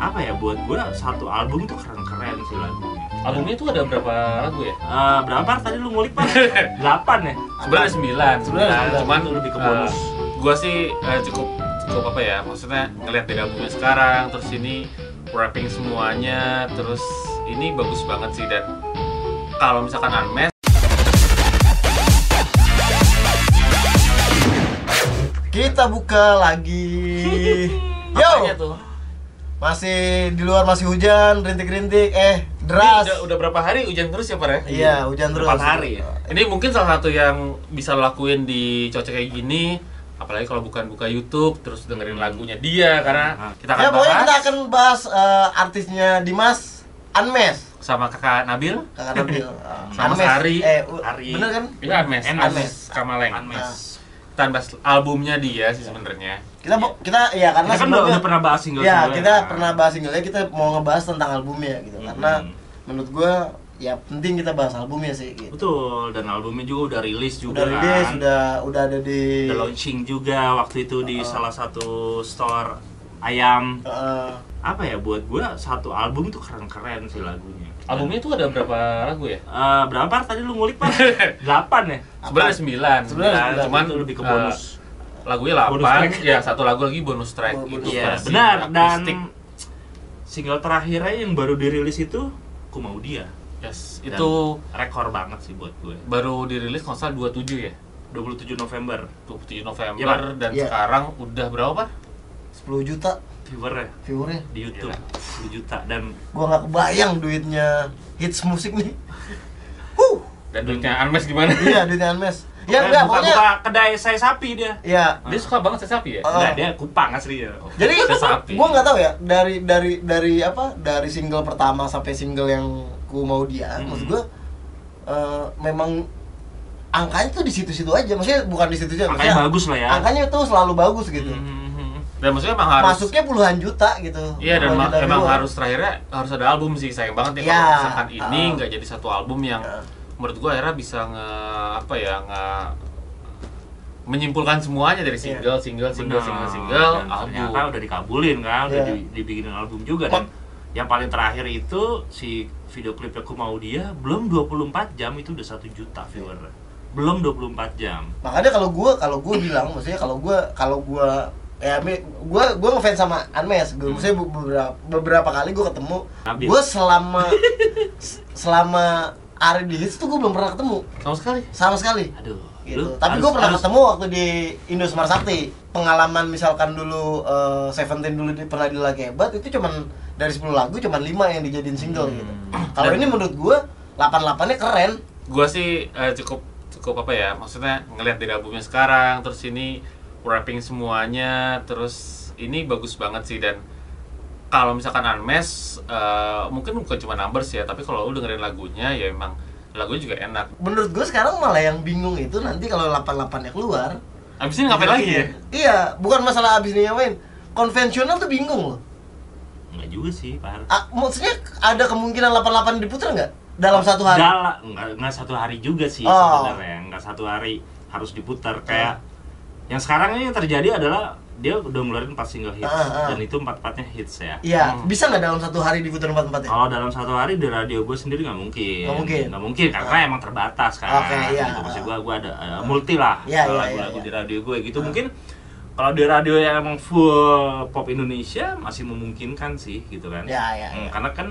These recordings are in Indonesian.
apa ya buat gue satu album tuh keren-keren sih lagunya. Albumnya itu ada berapa lagu ya? Eh, berapa tadi lu ngulik pak? Delapan ya? Sebenarnya sembilan. Sebenarnya cuman Itu lebih ke bonus. eh, gua sih eh, cukup cukup apa ya? Maksudnya ngeliat dari albumnya sekarang, terus ini wrapping semuanya, terus ini bagus banget sih dan kalau misalkan unmesh Kita buka lagi. apanya Yo, tuh? Masih di luar masih hujan, rintik-rintik, eh Ini deras. udah, udah berapa hari hujan terus ya, Par ya? Iya, hujan terus. Empat hari ya? Ini mungkin salah satu yang bisa lo lakuin di cuaca kayak gini, apalagi kalau bukan buka YouTube terus dengerin lagunya dia karena kita akan Ya, pokoknya bahas kita akan bahas eh, artisnya Dimas Anmes. sama kakak Nabil. Kakak Nabil. Eh, Sama Anmes. Sari. Eh, u- Ari. bener kan? Iya Anmes, Anmes. Anmes Kamaleng. Unmesh. Kita bahas albumnya dia sih sebenarnya. Kita kita ya karena Kita kan udah, pernah bahas single Ya, single kita pernah bahas singlenya, kita mau ngebahas tentang albumnya gitu. Hmm. Karena menurut gua ya penting kita bahas albumnya sih gitu. Betul, dan albumnya juga udah rilis juga Udah rilis, kan. udah udah ada di Udah launching juga waktu itu di salah satu store ayam. eh, Apa ya buat gua satu album tuh keren-keren sih lagunya. Albumnya itu ada berapa lagu ya? Eh, berapa tadi lu ngulik Par? Delapan ya? Sebenarnya sembilan. Sebenarnya sembilan. cuman itu lebih ke bonus. Lagunya Bonus 8, track. ya satu lagu lagi bonus track Oh, gitu. bonus Iya, versi benar dan single terakhirnya yang baru dirilis itu Ku Mau Dia. Yes, Dan itu rekor banget sih buat gue. baru dirilis salah 27 ya? 27 November 27 November Iya, Pak. dan Iya. sekarang udah berapa, Pak? 10 juta viewernya viewernya. di YouTube Gila. 10 juta dan Gua nggak kebayang duitnya hits musik nih. Huh. Dan duitnya Anmes gimana? Iya, duitnya Anmes. Ya Pokoknya enggak, buka, pokoknya buka kedai saya sapi dia. ya Dia suka banget saya sapi ya? Oh. Enggak, dia kupang asli ya. Jadi Saya sapi. gua nggak tahu ya dari dari dari apa dari single pertama sampai single yang ku mau dia, Hmm. maksud gua eh, memang angkanya tuh di situ-situ aja, maksudnya bukan di situ aja, maksudnya bagus lah ya. angkanya tuh selalu bagus gitu. Mhm. Dan maksudnya emang harus Masuknya puluhan juta gitu. Iya dan ma- emang harus terakhirnya harus ada album sih sayang banget ya Ya, kalau misalkan ini uh. nggak jadi satu album yang Ya. Menurut gua akhirnya bisa nge apa ya nge menyimpulkan semuanya dari Iya. single single single Benar. single single Dan album. ternyata udah dikabulin kan, udah Iya. di- dibikinin album juga dan yang paling terakhir itu si video klipnya Ku Mau Dia belum 24 jam itu udah satu juta viewer. Belum 24 jam. makanya kalau gua kalau gua bilang maksudnya kalau gua kalau gua ya gua gua ngefans sama Anmes gua maksudnya be- beberapa beberapa kali gua ketemu gua selama selama Ari di hits tuh gua belum pernah ketemu sama sekali. sama sekali Aduh. gitu lu tapi gua pernah harus- ketemu waktu di Indo Smart Sakti pengalaman misalkan dulu eh, Seventeen dulu di, pernah di lagi hebat itu cuman dari 10 lagu cuman 5 yang dijadiin single Hmm. gitu kalau ini menurut gua 88 nya keren Gua sih eh, cukup cukup apa ya maksudnya ngelihat dari albumnya sekarang terus ini wrapping semuanya terus ini bagus banget sih dan kalau misalkan Unmesh eh, mungkin bukan cuma numbers ya tapi kalau lu dengerin lagunya ya emang lagunya juga enak. Menurut gue sekarang malah yang bingung itu nanti kalau 88 nya keluar. Abis ini ngapain lagi ya? Iya bukan masalah abis ini ngapain konvensional tuh bingung loh. Enggak juga sih, Par. Ah, maksudnya ada kemungkinan 88 diputar nggak? Dalam satu hari? Dala, enggak, enggak satu hari juga sih Oh. sebenarnya. Enggak satu hari harus diputar kayak yang sekarang ini yang terjadi adalah dia udah ngeluarin 4 single hits Ah, ah. dan itu empat-empatnya hits ya. iya Hmm. bisa nggak dalam satu hari diputar empat empatnya Kalau dalam satu hari di radio gue sendiri nggak mungkin. Nggak mungkin. Nggak mungkin karena emang terbatas kan. Oke, iya. Gitu. Maksud gue gue ada uh, multi lah Iya, iya, lagu-lagu iya, iya. di radio gue gitu. Ah. Mungkin kalau di radio yang emang full pop Indonesia masih memungkinkan sih gitu kan. ya ya, Hmm, ya. karena kan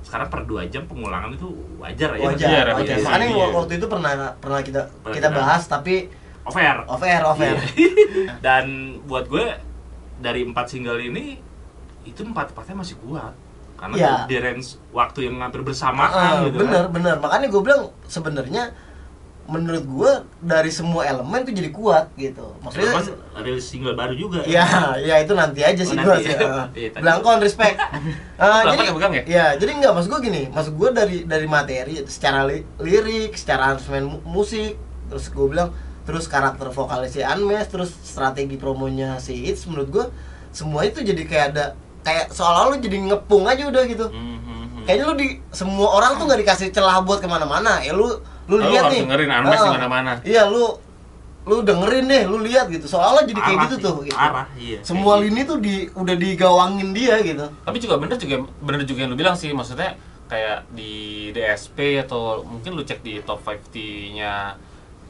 sekarang per dua jam pengulangan itu wajar ya. wajar Iya, wajar iya, makanya iya. waktu itu pernah pernah kita Pernah kita kita- bahas tapi Off air Iya. Dan buat gue dari empat single ini itu empat empatnya masih kuat karena Iya. di range waktu yang hampir bersamaan gitu bener kan. bener makanya gue bilang sebenarnya menurut gue dari semua elemen tuh jadi kuat gitu maksudnya Mas rilis single baru juga. Ya, ya itu nanti aja sih Oh, sih. ya. Uh. Belangkon respect. Uh, jadi pegang ya? Ya, jadi enggak maksud gua gini, maksud gua dari dari materi secara li- lirik, secara mu- musik, terus gua bilang terus karakter vokalis si Anmes, terus strategi promonya si Hits menurut gua semua itu jadi kayak ada kayak seolah-olah lu jadi ngepung aja udah gitu. Hmm, hmm. Kayaknya lu di semua orang tuh nggak dikasih celah buat ke mana-mana. Ya lu lu Lu lihat nih. dengerin Anmes Ah, mana-mana. Iya lu lu dengerin deh lu lihat gitu soalnya jadi kayak Parah gitu sih, tuh gitu. parah, iya. semua Kayak lini tuh di udah digawangin dia gitu tapi juga bener juga bener juga yang lu bilang sih maksudnya kayak di DSP atau mungkin lu cek di top 50-nya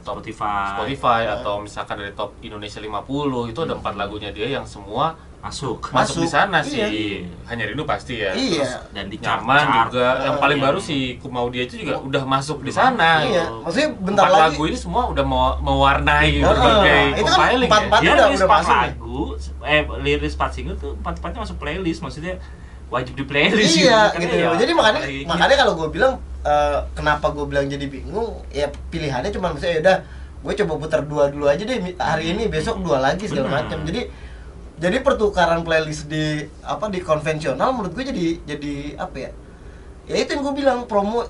top Spotify. Spotify atau misalkan dari top Indonesia 50 itu ada empat lagunya dia yang semua masuk masuk, Masuk, di sana iya. sih hanya rindu pasti ya Iya. Terus dan di nyaman chart-chart. juga yang paling Iya. baru si Kumau dia itu juga udah masuk di sana iya gitu. maksudnya bentar empat lagi lagu ini semua udah mau mewarnai Ah, berbagai itu kan compiling ya. empat-empat dia udah- udah empat masuk ya? lagu eh liris empat single tuh empat empatnya masuk playlist maksudnya wajib di playlist iya Kan gitu ya, jadi makanya apalagi makanya kalau gue bilang eh, kenapa gue bilang jadi bingung? Ya pilihannya cuma misalnya udah gue coba putar dua dulu aja deh hari ini besok dua lagi segala macam. Jadi jadi pertukaran playlist di apa di konvensional menurut gue jadi jadi apa ya ya itu yang gue bilang promo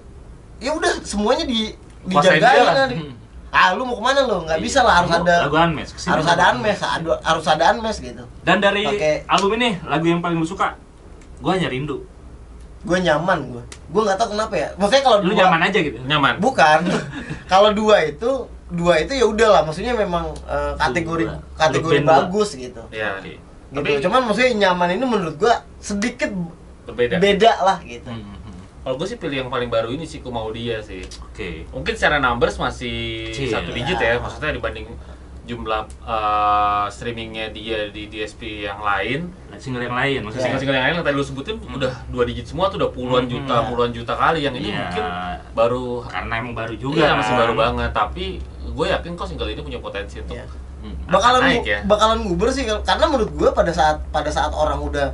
ya udah semuanya di dijagain lah. lah. Di- ah lu mau ke mana lo? Nggak bisa lah harus Lu ada lagu ke sini harus ada ada- harus ada unmesh gitu. Dan dari album ini lagu yang paling lu suka gua hanya rindu gue nyaman gue gue nggak tahu kenapa ya maksudnya kalau lu dua- nyaman aja gitu nyaman Bukan. Kalau dua itu dua itu ya udah lah, maksudnya memang eh, kategori kategori dua. bagus gitu. ya Oke. Gitu. Tapi- Cuman maksudnya nyaman ini menurut gua sedikit berbeda beda lah gitu. Hmm, hmm, hmm. kalau gue sih pilih yang paling baru ini sih Kumau dia sih oke mungkin secara numbers masih Iya. satu digit ya maksudnya dibanding jumlah uh, streamingnya dia di DSP yang lain single yang lain maksudnya single-single yang lain yang tadi lu sebutin udah dua digit semua tuh udah puluhan Hmm, juta iya. puluhan juta kali yang ini Iya. mungkin baru karena emang baru juga iya masih kan. baru banget tapi gue yakin kok single ini punya potensi untuk Iya. Hmm. Bakalan naik ya. bakalan nguber sih karena menurut gua pada saat pada saat orang udah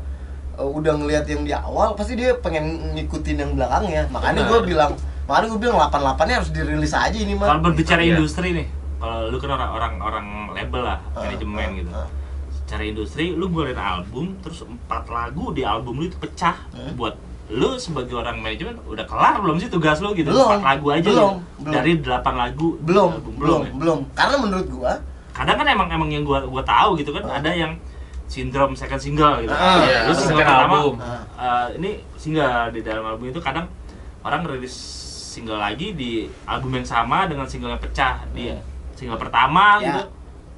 udah ngelihat yang di awal pasti dia pengen ngikutin yang belakangnya. Makanya gua bilang makanya gua bilang 88 nya harus dirilis aja ini mah. kalau berbicara Iya. industri nih kalau lu kan orang orang orang label lah Ah, manajemen ah, gitu ah. secara industri lu ngeluarin album terus empat lagu di album lu itu pecah Hmm. buat lu sebagai orang manajemen udah kelar belum sih tugas lu gitu Belum, empat lagu aja belum, gitu. belum. dari delapan lagu di belum, album. belum, ya? belum. Karena menurut gua kadang kan emang emang yang gua gua tahu gitu kan Ah. ada yang sindrom second single gitu Ah, iya, lu single second pertama album. Eh, ini single di dalam album itu kadang orang rilis single lagi di album yang sama dengan single yang pecah di Iya. Single pertama Ya. gitu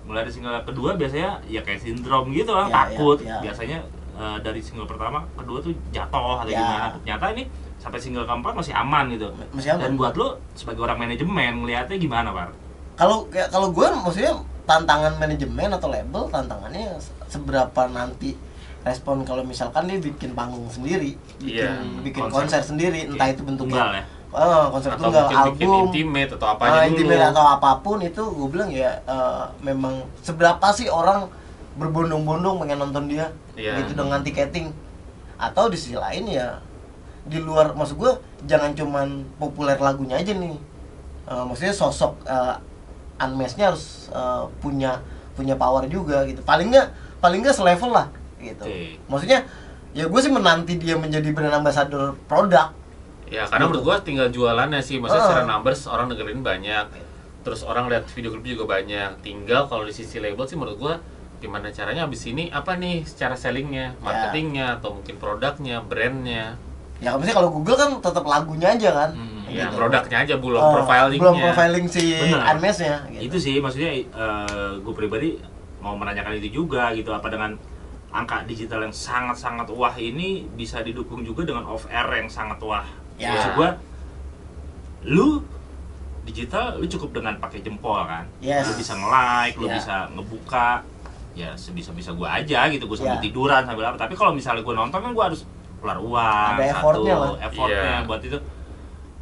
mulai dari single kedua biasanya ya kayak sindrom gitu kan Ya, takut ya, ya. biasanya eh, dari single pertama kedua tuh jatuh atau Ya. gimana ternyata ini sampai single keempat masih aman gitu Masih aman. dan buat lu sebagai orang manajemen ngelihatnya gimana pak kalau kalau gue maksudnya tantangan manajemen atau label tantangannya se- seberapa nanti respon kalau misalkan dia bikin panggung sendiri bikin Iya, bikin konser. konser, sendiri entah itu tunggal bentuknya ya Ah, konser atau tunggal mungkin bikin album. intimate atau apa ah, aja dulu. intimate atau apa pun itu gue bilang ya eh, memang seberapa sih orang berbondong-bondong pengen nonton dia Iya. gitu dengan tiketing? Atau di sisi lain ya di luar maksud gue jangan cuman populer lagunya aja nih. Eh, maksudnya sosok uh, Unmesh-nya harus eh, punya punya power juga gitu. Paling nggak paling nggak selevel lah gitu. Oke. maksudnya ya gue sih menanti dia menjadi brand ambassador produk Ya karena Gitu. menurut gua tinggal jualannya sih, maksudnya Ah. secara numbers orang dengerin banyak, terus orang lihat video klip juga banyak. Tinggal kalau di sisi label sih menurut gua gimana caranya abis ini apa nih secara sellingnya, marketingnya atau mungkin produknya, brandnya. ya maksudnya kalau Google kan tetap lagunya aja kan Hmm, Ya Gitu. produknya aja belum Oh, profilingnya. belum profiling si Bener. Unmesh-nya gitu. itu sih maksudnya gue pribadi mau menanyakan itu juga gitu apa dengan angka digital yang sangat-sangat wah ini bisa didukung juga dengan off air yang sangat wah Ya. maksud gue lu digital lu cukup dengan pakai jempol kan Yes. lu bisa nge-like lu Ya. bisa ngebuka ya sebisa-bisa gue aja gitu gue sambil Ya. tiduran sambil apa tapi kalau misalnya gue nonton kan gue harus keluar uang Ada satu effortnya lah. effortnya Iya. buat itu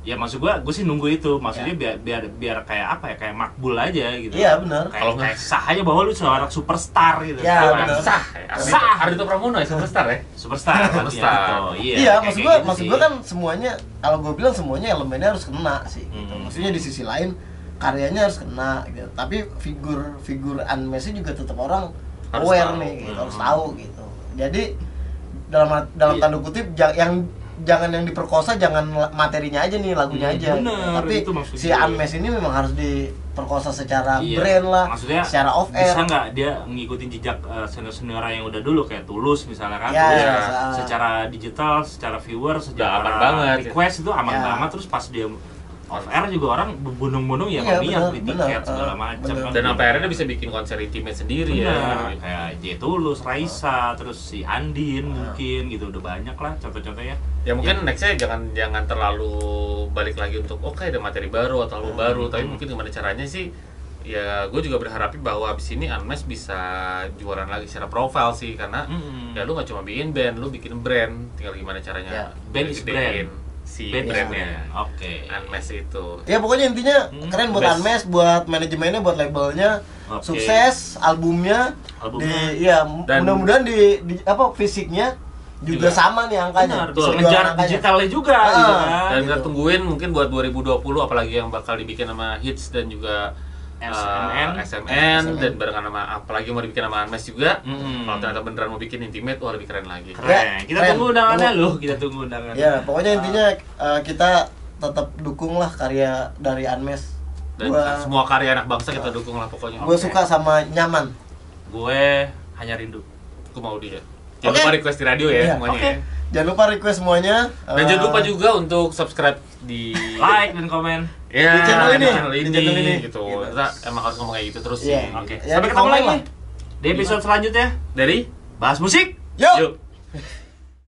ya maksud gue gue sih nunggu itu maksudnya Ya. biar biar biar kayak apa ya kayak makbul aja gitu Iya, benar. kayak, Kalau kayak sah aja bahwa lu seorang superstar gitu Ya, benar. Sah, Sah. Ardito Pramono ya superstar ya. superstar Superstar. gitu. iya Iya, maksud gua gitu maksud sih. gua kan semuanya kalau gua bilang semuanya elemennya harus kena sih. Gitu. Hmm. Maksudnya di sisi lain karyanya harus kena gitu. Tapi figur figur Unmesh juga tetap orang Harus aware tahu. nih gitu, Hmm. harus tahu gitu. Jadi dalam dalam Iya. tanda kutip yang jangan yang diperkosa jangan materinya aja nih lagunya Hmm, aja bener, tapi si. Unmesh ini memang harus diperkosa secara Iya. brand lah maksudnya secara off air bisa nggak dia ngikutin jejak uh, senior-senior yang udah dulu kayak Tulus misalnya kan Ya, ya. secara digital secara viewer secara aman banget. request itu aman Ya. banget terus pas dia off air juga orang berbondong-bondong ya Iya, beli tiket segala Ah, macam kan. Dan sampai akhirnya bisa bikin konser intimate sendiri Benar, ya. kayak J Tulus, Raisa, terus si Andin mungkin gitu udah banyak lah contoh-contohnya. Ya mungkin nextnya jangan jangan terlalu balik lagi untuk oke ada materi baru atau album baru, tapi mungkin gimana caranya sih? Ya gue juga berharap bahwa abis ini Unmesh bisa jualan lagi secara profile sih karena Mm-mm. ya lu nggak cuma bikin band, lu bikin brand, tinggal gimana caranya Ya, band is brand. Si brandnya. brand. Oke. Unmesh itu. Ya pokoknya intinya Hmm, keren buat best. Unmesh, buat manajemennya, buat labelnya, Oke. sukses albumnya. Albumnya. Di, ya mu- Dan- mudah-mudahan di, di apa fisiknya juga, Juga. sama nih angkanya. Benar, Betul. bisa ngejar angkanya. digitalnya juga Ah, gitu kan. Dan kita gitu. tungguin mungkin buat 2020 apalagi yang bakal dibikin sama Hits dan juga uh, SMN. SMN dan barengan sama apalagi mau dibikin sama Unmesh juga. Mm-mm. Kalau ternyata beneran mau bikin intimate, wah lebih keren lagi. Keren. Ya, kita keren. tunggu undangannya loh, kita tunggu undangannya. Ya, pokoknya intinya eh, kita tetap dukung lah karya dari Unmesh. Dan Gua, semua karya anak bangsa kita dukung lah pokoknya. gua suka sama nyaman. Gue hanya rindu. Aku mau dia. Jangan Oke. lupa request di radio ya Iya, semuanya. oke. ya. Jangan lupa request semuanya. Dan Eh, jangan lupa juga untuk subscribe di Like dan komen. ya, Di channel ini, channel di ini, channel ini. gitu. Gitu. Kita emang harus ngomong kayak gitu terus Iya. sih. Oke. Ya, Sampai di ketemu lagi lah. di episode selanjutnya. Dari Bahas musik. Yuk. yuk.